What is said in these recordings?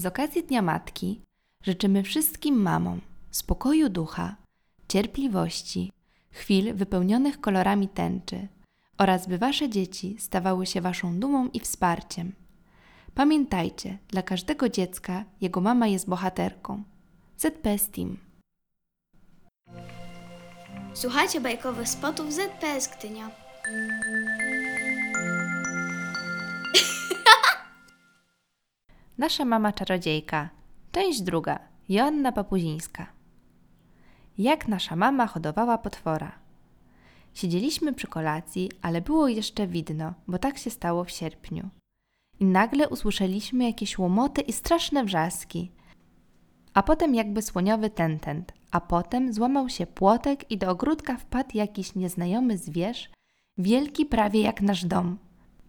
Z okazji Dnia Matki życzymy wszystkim mamom spokoju ducha, cierpliwości, chwil wypełnionych kolorami tęczy oraz by Wasze dzieci stawały się Waszą dumą i wsparciem. Pamiętajcie, dla każdego dziecka jego mama jest bohaterką. ZPS Team. Słuchajcie bajkowych spotów ZPS Gdynia. Nasza mama czarodziejka. Część druga. Joanna Papuzińska. Jak nasza mama hodowała potwora. Siedzieliśmy przy kolacji, ale było jeszcze widno, bo tak się stało w sierpniu. I nagle usłyszeliśmy jakieś łomoty i straszne wrzaski. A potem jakby słoniowy tentent, a potem złamał się płotek i do ogródka wpadł jakiś nieznajomy zwierz, wielki prawie jak nasz dom.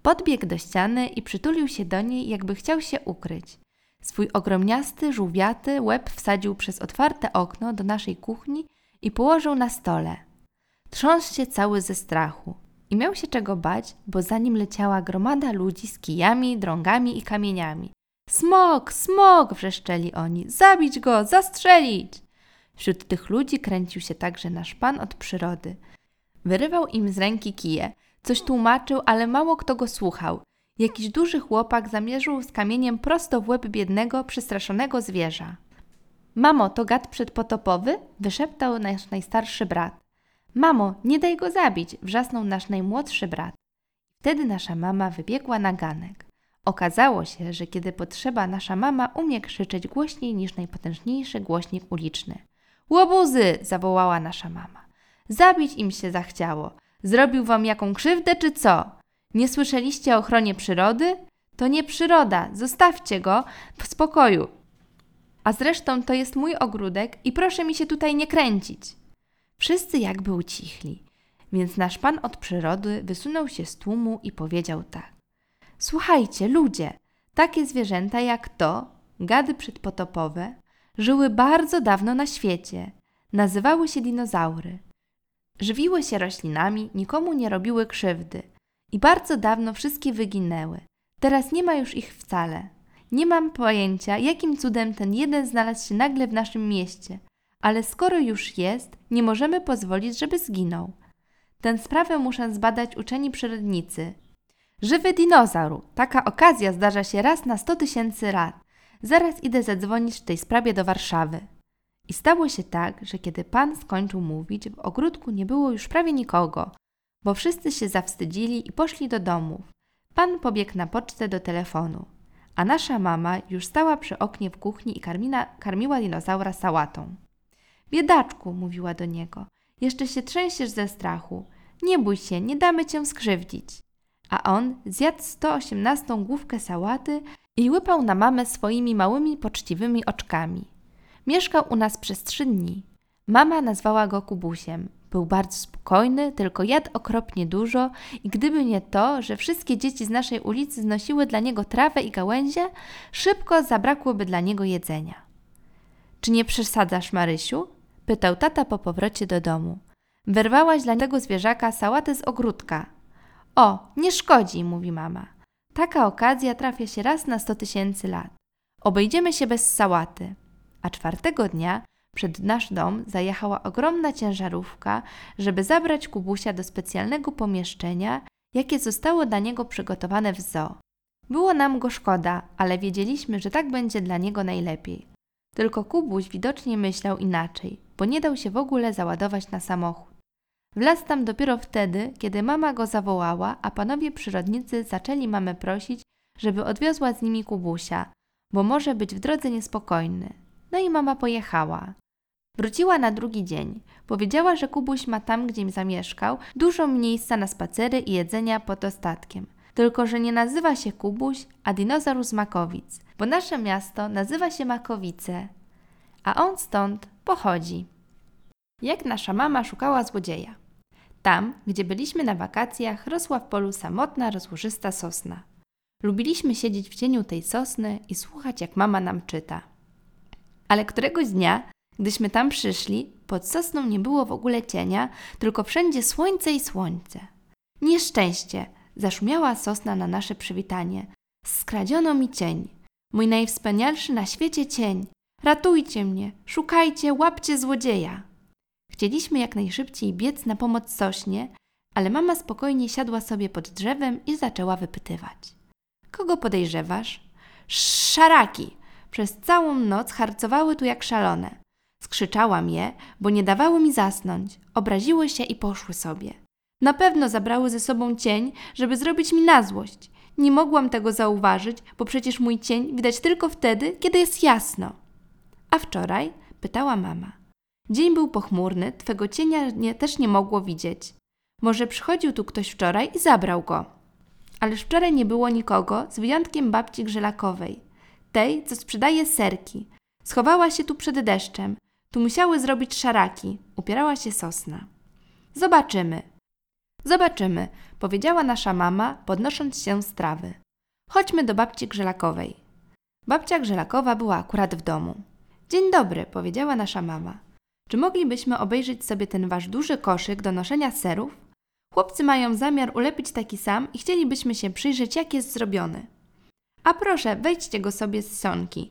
Podbiegł do ściany i przytulił się do niej, jakby chciał się ukryć. Swój ogromniasty, żółwiaty łeb wsadził przez otwarte okno do naszej kuchni i położył na stole. Trząsł się cały ze strachu. I miał się czego bać, bo za nim leciała gromada ludzi z kijami, drągami i kamieniami. Smok, smok! wrzeszczeli oni. Zabić go, zastrzelić! Wśród tych ludzi kręcił się także nasz pan od przyrody. Wyrywał im z ręki kije, coś tłumaczył, ale mało kto go słuchał. Jakiś duży chłopak zamierzył z kamieniem prosto w łeb biednego, przestraszonego zwierza. Mamo, to gad przedpotopowy? wyszeptał nasz najstarszy brat. Mamo, nie daj go zabić! wrzasnął nasz najmłodszy brat. Wtedy nasza mama wybiegła na ganek. Okazało się, że kiedy potrzeba, nasza mama umie krzyczeć głośniej niż najpotężniejszy głośnik uliczny. Łobuzy! zawołała nasza mama. Zabić im się zachciało. Zrobił wam jaką krzywdę, czy co? Nie słyszeliście o ochronie przyrody? To nie przyroda, zostawcie go w spokoju. A zresztą to jest mój ogródek i proszę mi się tutaj nie kręcić. Wszyscy jakby ucichli, więc nasz pan od przyrody wysunął się z tłumu i powiedział tak. Słuchajcie, ludzie, takie zwierzęta jak to, gady przedpotopowe, żyły bardzo dawno na świecie. Nazywały się dinozaury. Żywiły się roślinami, nikomu nie robiły krzywdy. I bardzo dawno wszystkie wyginęły. Teraz nie ma już ich wcale. Nie mam pojęcia, jakim cudem ten jeden znalazł się nagle w naszym mieście, ale skoro już jest, nie możemy pozwolić, żeby zginął. Tę sprawę muszę zbadać uczeni przyrodnicy. Żywy dinozaur. Taka okazja zdarza się raz na sto tysięcy lat. Zaraz idę zadzwonić w tej sprawie do Warszawy. I stało się tak, że kiedy pan skończył mówić, w ogródku nie było już prawie nikogo, bo wszyscy się zawstydzili i poszli do domów. Pan pobiegł na pocztę do telefonu, a nasza mama już stała przy oknie w kuchni i karmina, karmiła dinozaura sałatą. Biedaczku, mówiła do niego, jeszcze się trzęsiesz ze strachu. Nie bój się, nie damy cię skrzywdzić. A on zjadł 118 główkę sałaty i łypał na mamę swoimi małymi, poczciwymi oczkami. Mieszkał u nas przez trzy dni. Mama nazwała go Kubusiem. Był bardzo spokojny, tylko jadł okropnie dużo i gdyby nie to, że wszystkie dzieci z naszej ulicy znosiły dla niego trawę i gałęzie, szybko zabrakłoby dla niego jedzenia. Czy nie przesadzasz, Marysiu? pytał tata po powrocie do domu. Wyrwałaś dla tego zwierzaka sałatę z ogródka. O, nie szkodzi, mówi mama. Taka okazja trafia się raz na sto tysięcy lat. Obejdziemy się bez sałaty. A czwartego dnia przed nasz dom zajechała ogromna ciężarówka, żeby zabrać Kubusia do specjalnego pomieszczenia, jakie zostało dla niego przygotowane w zoo. Było nam go szkoda, ale wiedzieliśmy, że tak będzie dla niego najlepiej. Tylko Kubuś widocznie myślał inaczej, bo nie dał się w ogóle załadować na samochód. Wlazł tam dopiero wtedy, kiedy mama go zawołała, a panowie przyrodnicy zaczęli mamę prosić, żeby odwiozła z nimi Kubusia, bo może być w drodze niespokojny. No i mama pojechała. Wróciła na drugi dzień. Powiedziała, że Kubuś ma tam, gdzie im zamieszkał, dużo miejsca na spacery i jedzenia pod ostatkiem. Tylko, że nie nazywa się Kubuś, a dinozaur z Makowic, bo nasze miasto nazywa się Makowice, a on stąd pochodzi. Jak nasza mama szukała złodzieja. Tam, gdzie byliśmy na wakacjach, rosła w polu samotna, rozłożysta sosna. Lubiliśmy siedzieć w cieniu tej sosny i słuchać, jak mama nam czyta. Ale któregoś dnia, gdyśmy tam przyszli, pod sosną nie było w ogóle cienia, tylko wszędzie słońce i słońce. Nieszczęście! Zaszumiała sosna na nasze przywitanie. Skradziono mi cień. Mój najwspanialszy na świecie cień. Ratujcie mnie, szukajcie, łapcie złodzieja. Chcieliśmy jak najszybciej biec na pomoc sośnie, ale mama spokojnie siadła sobie pod drzewem i zaczęła wypytywać. Kogo podejrzewasz? Szaraki! Przez całą noc harcowały tu jak szalone. Skrzyczałam je, bo nie dawały mi zasnąć. Obraziły się i poszły sobie. Na pewno zabrały ze sobą cień, żeby zrobić mi na złość. Nie mogłam tego zauważyć, bo przecież mój cień widać tylko wtedy, kiedy jest jasno. A wczoraj? pytała mama. Dzień był pochmurny, twego cienia nie, też nie mogło widzieć. Może przychodził tu ktoś wczoraj i zabrał go. Ależ wczoraj nie było nikogo, z wyjątkiem babci Grzelakowej, tej, co sprzedaje serki. Schowała się tu przed deszczem. Tu musiały zrobić szaraki, upierała się sosna. Zobaczymy. Zobaczymy, powiedziała nasza mama, podnosząc się z trawy. Chodźmy do babci Grzelakowej. Babcia Grzelakowa była akurat w domu. Dzień dobry, powiedziała nasza mama. Czy moglibyśmy obejrzeć sobie ten wasz duży koszyk do noszenia serów? Chłopcy mają zamiar ulepić taki sam i chcielibyśmy się przyjrzeć, jak jest zrobiony. A proszę, wejdźcie go sobie z sonki.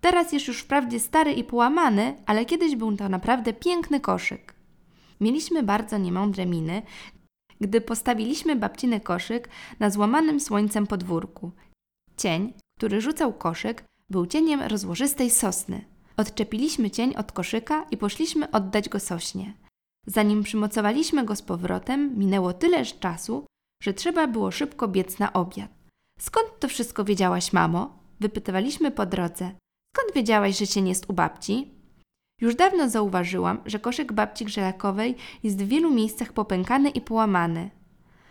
Teraz jest już wprawdzie stary i połamany, ale kiedyś był to naprawdę piękny koszyk. Mieliśmy bardzo niemądre miny, gdy postawiliśmy babciny koszyk na złamanym słońcem podwórku. Cień, który rzucał koszyk, był cieniem rozłożystej sosny. Odczepiliśmy cień od koszyka i poszliśmy oddać go sośnie. Zanim przymocowaliśmy go z powrotem, minęło tyle czasu, że trzeba było szybko biec na obiad. Skąd to wszystko wiedziałaś, mamo? Wypytywaliśmy po drodze. Skąd wiedziałaś, że cień jest u babci? Już dawno zauważyłam, że koszyk babci Grzelakowej jest w wielu miejscach popękany i połamany.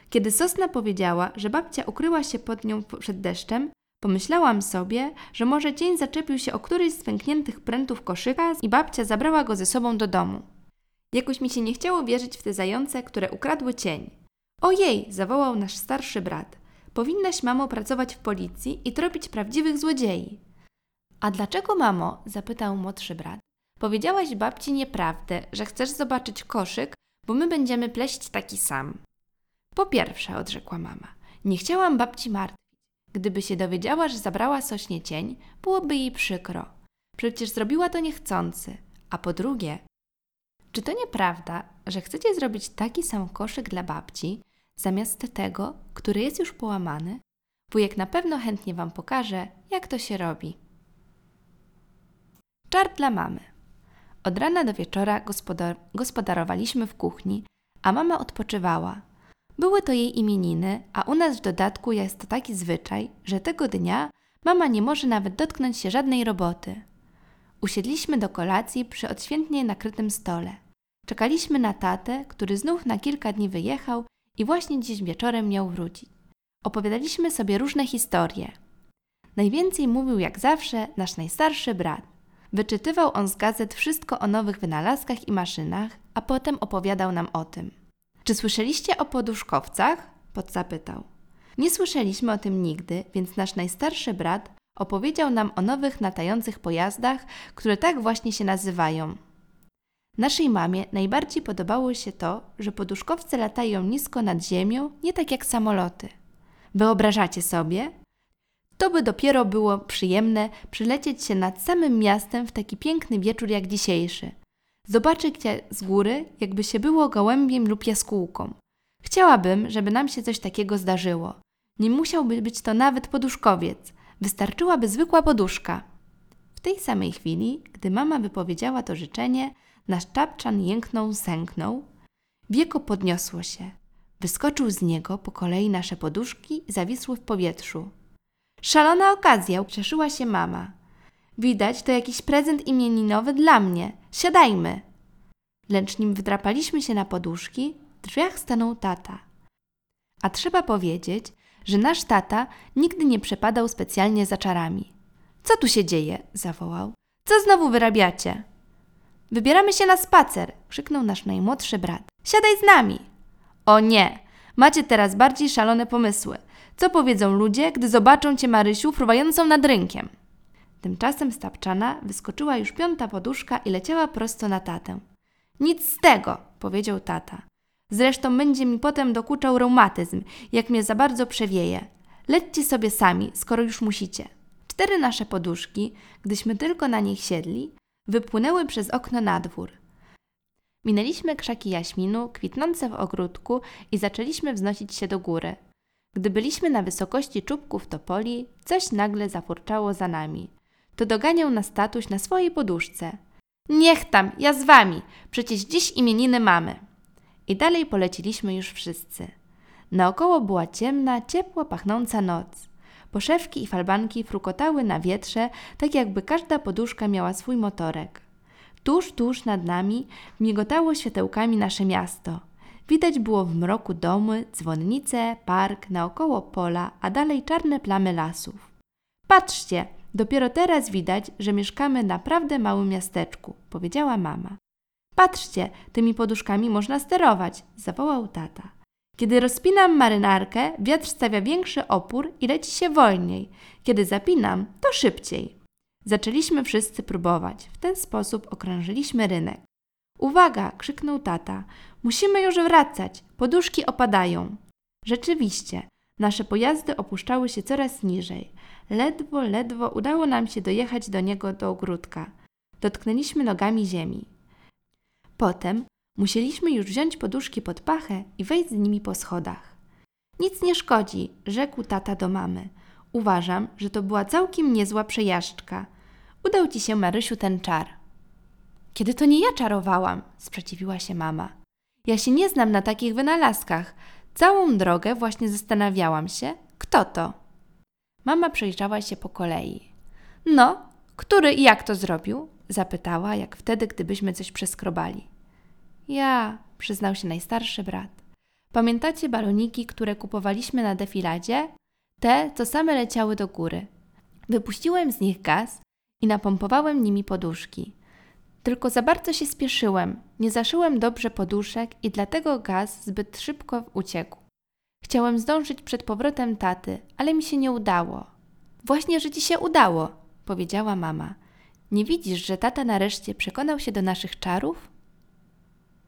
Kiedy Sosna powiedziała, że babcia ukryła się pod nią przed deszczem, pomyślałam sobie, że może cień zaczepił się o któryś z pękniętych prętów koszyka i babcia zabrała go ze sobą do domu. Jakoś mi się nie chciało wierzyć w te zające, które ukradły cień. Ojej, zawołał nasz starszy brat. Powinnaś, mamo, pracować w policji i tropić prawdziwych złodziei. A dlaczego, mamo? zapytał młodszy brat. Powiedziałaś babci nieprawdę, że chcesz zobaczyć koszyk, bo my będziemy pleść taki sam. Po pierwsze, odrzekła mama, nie chciałam babci martwić. Gdyby się dowiedziała, że zabrała sośnie cień, byłoby jej przykro. Przecież zrobiła to niechcący. A po drugie, czy to nieprawda, że chcecie zrobić taki sam koszyk dla babci, zamiast tego, który jest już połamany? Wujek na pewno chętnie Wam pokaże, jak to się robi. Czar dla mamy. Od rana do wieczora gospodar gospodarowaliśmy w kuchni, a mama odpoczywała. Były to jej imieniny, a u nas w dodatku jest to taki zwyczaj, że tego dnia mama nie może nawet dotknąć się żadnej roboty. Usiedliśmy do kolacji przy odświętnie nakrytym stole. Czekaliśmy na tatę, który znów na kilka dni wyjechał i właśnie dziś wieczorem miał wrócić. Opowiadaliśmy sobie różne historie. Najwięcej mówił jak zawsze nasz najstarszy brat. Wyczytywał on z gazet wszystko o nowych wynalazkach i maszynach, a potem opowiadał nam o tym. Czy słyszeliście o poduszkowcach? Podzapytał. Nie słyszeliśmy o tym nigdy, więc nasz najstarszy brat opowiedział nam o nowych latających pojazdach, które tak właśnie się nazywają. Naszej mamie najbardziej podobało się to, że poduszkowce latają nisko nad ziemią, nie tak jak samoloty. Wyobrażacie sobie? To by dopiero było przyjemne przylecieć się nad samym miastem w taki piękny wieczór jak dzisiejszy. Zobaczyć z góry, jakby się było gołębiem lub jaskółką. Chciałabym, żeby nam się coś takiego zdarzyło. Nie musiałby być to nawet poduszkowiec. Wystarczyłaby zwykła poduszka. W tej samej chwili, gdy mama wypowiedziała to życzenie, nasz czapczan jęknął, sęknął. Wieko podniosło się. Wyskoczył z niego po kolei nasze poduszki zawisły w powietrzu. Szalona okazja, ucieszyła się mama. Widać, to jakiś prezent imieninowy dla mnie. Siadajmy. Lecz nim wdrapaliśmy się na poduszki, w drzwiach stanął tata. A trzeba powiedzieć, że nasz tata nigdy nie przepadał specjalnie za czarami. Co tu się dzieje? zawołał. Co znowu wyrabiacie? Wybieramy się na spacer, krzyknął nasz najmłodszy brat. Siadaj z nami. O nie, macie teraz bardziej szalone pomysły. Co powiedzą ludzie, gdy zobaczą cię, Marysiu, fruwającą nad rynkiem? Tymczasem z tapczana wyskoczyła już piąta poduszka i leciała prosto na tatę. Nic z tego, powiedział tata. Zresztą będzie mi potem dokuczał reumatyzm, jak mnie za bardzo przewieje. Lećcie sobie sami, skoro już musicie. Cztery nasze poduszki, gdyśmy tylko na nich siedli, wypłynęły przez okno na dwór. Minęliśmy krzaki jaśminu, kwitnące w ogródku i zaczęliśmy wznosić się do góry. Gdy byliśmy na wysokości czubków topoli, coś nagle zafurczało za nami. To doganiał nas tatuś na swojej poduszce. Niech tam, ja z wami, przecież dziś imieniny mamy. I dalej poleciliśmy już wszyscy. Naokoło była ciemna, ciepło pachnąca noc. Poszewki i falbanki frukotały na wietrze, tak jakby każda poduszka miała swój motorek. Tuż, tuż nad nami migotało światełkami nasze miasto. Widać było w mroku domy, dzwonnice, park, naokoło pola, a dalej czarne plamy lasów. Patrzcie, dopiero teraz widać, że mieszkamy na naprawdę małym miasteczku, powiedziała mama. Patrzcie, tymi poduszkami można sterować, zawołał tata. Kiedy rozpinam marynarkę, wiatr stawia większy opór i leci się wolniej. Kiedy zapinam, to szybciej. Zaczęliśmy wszyscy próbować. W ten sposób okrążyliśmy rynek. Uwaga! krzyknął tata. Musimy już wracać. Poduszki opadają. Rzeczywiście, nasze pojazdy opuszczały się coraz niżej. Ledwo, ledwo udało nam się dojechać do niego do ogródka. Dotknęliśmy nogami ziemi. Potem musieliśmy już wziąć poduszki pod pachę i wejść z nimi po schodach. Nic nie szkodzi, rzekł tata do mamy. Uważam, że to była całkiem niezła przejażdżka. Udał ci się, Marysiu, ten czar. Kiedy to nie ja czarowałam, sprzeciwiła się mama. Ja się nie znam na takich wynalazkach. Całą drogę właśnie zastanawiałam się, kto to. Mama przejrzała się po kolei. No, który i jak to zrobił? zapytała, jak wtedy, gdybyśmy coś przeskrobali. Ja, przyznał się najstarszy brat. Pamiętacie baloniki, które kupowaliśmy na defiladzie? Te, co same leciały do góry. Wypuściłem z nich gaz i napompowałem nimi poduszki. Tylko za bardzo się spieszyłem, nie zaszyłem dobrze poduszek i dlatego gaz zbyt szybko uciekł. Chciałem zdążyć przed powrotem taty, ale mi się nie udało. Właśnie, że ci się udało, powiedziała mama. Nie widzisz, że tata nareszcie przekonał się do naszych czarów?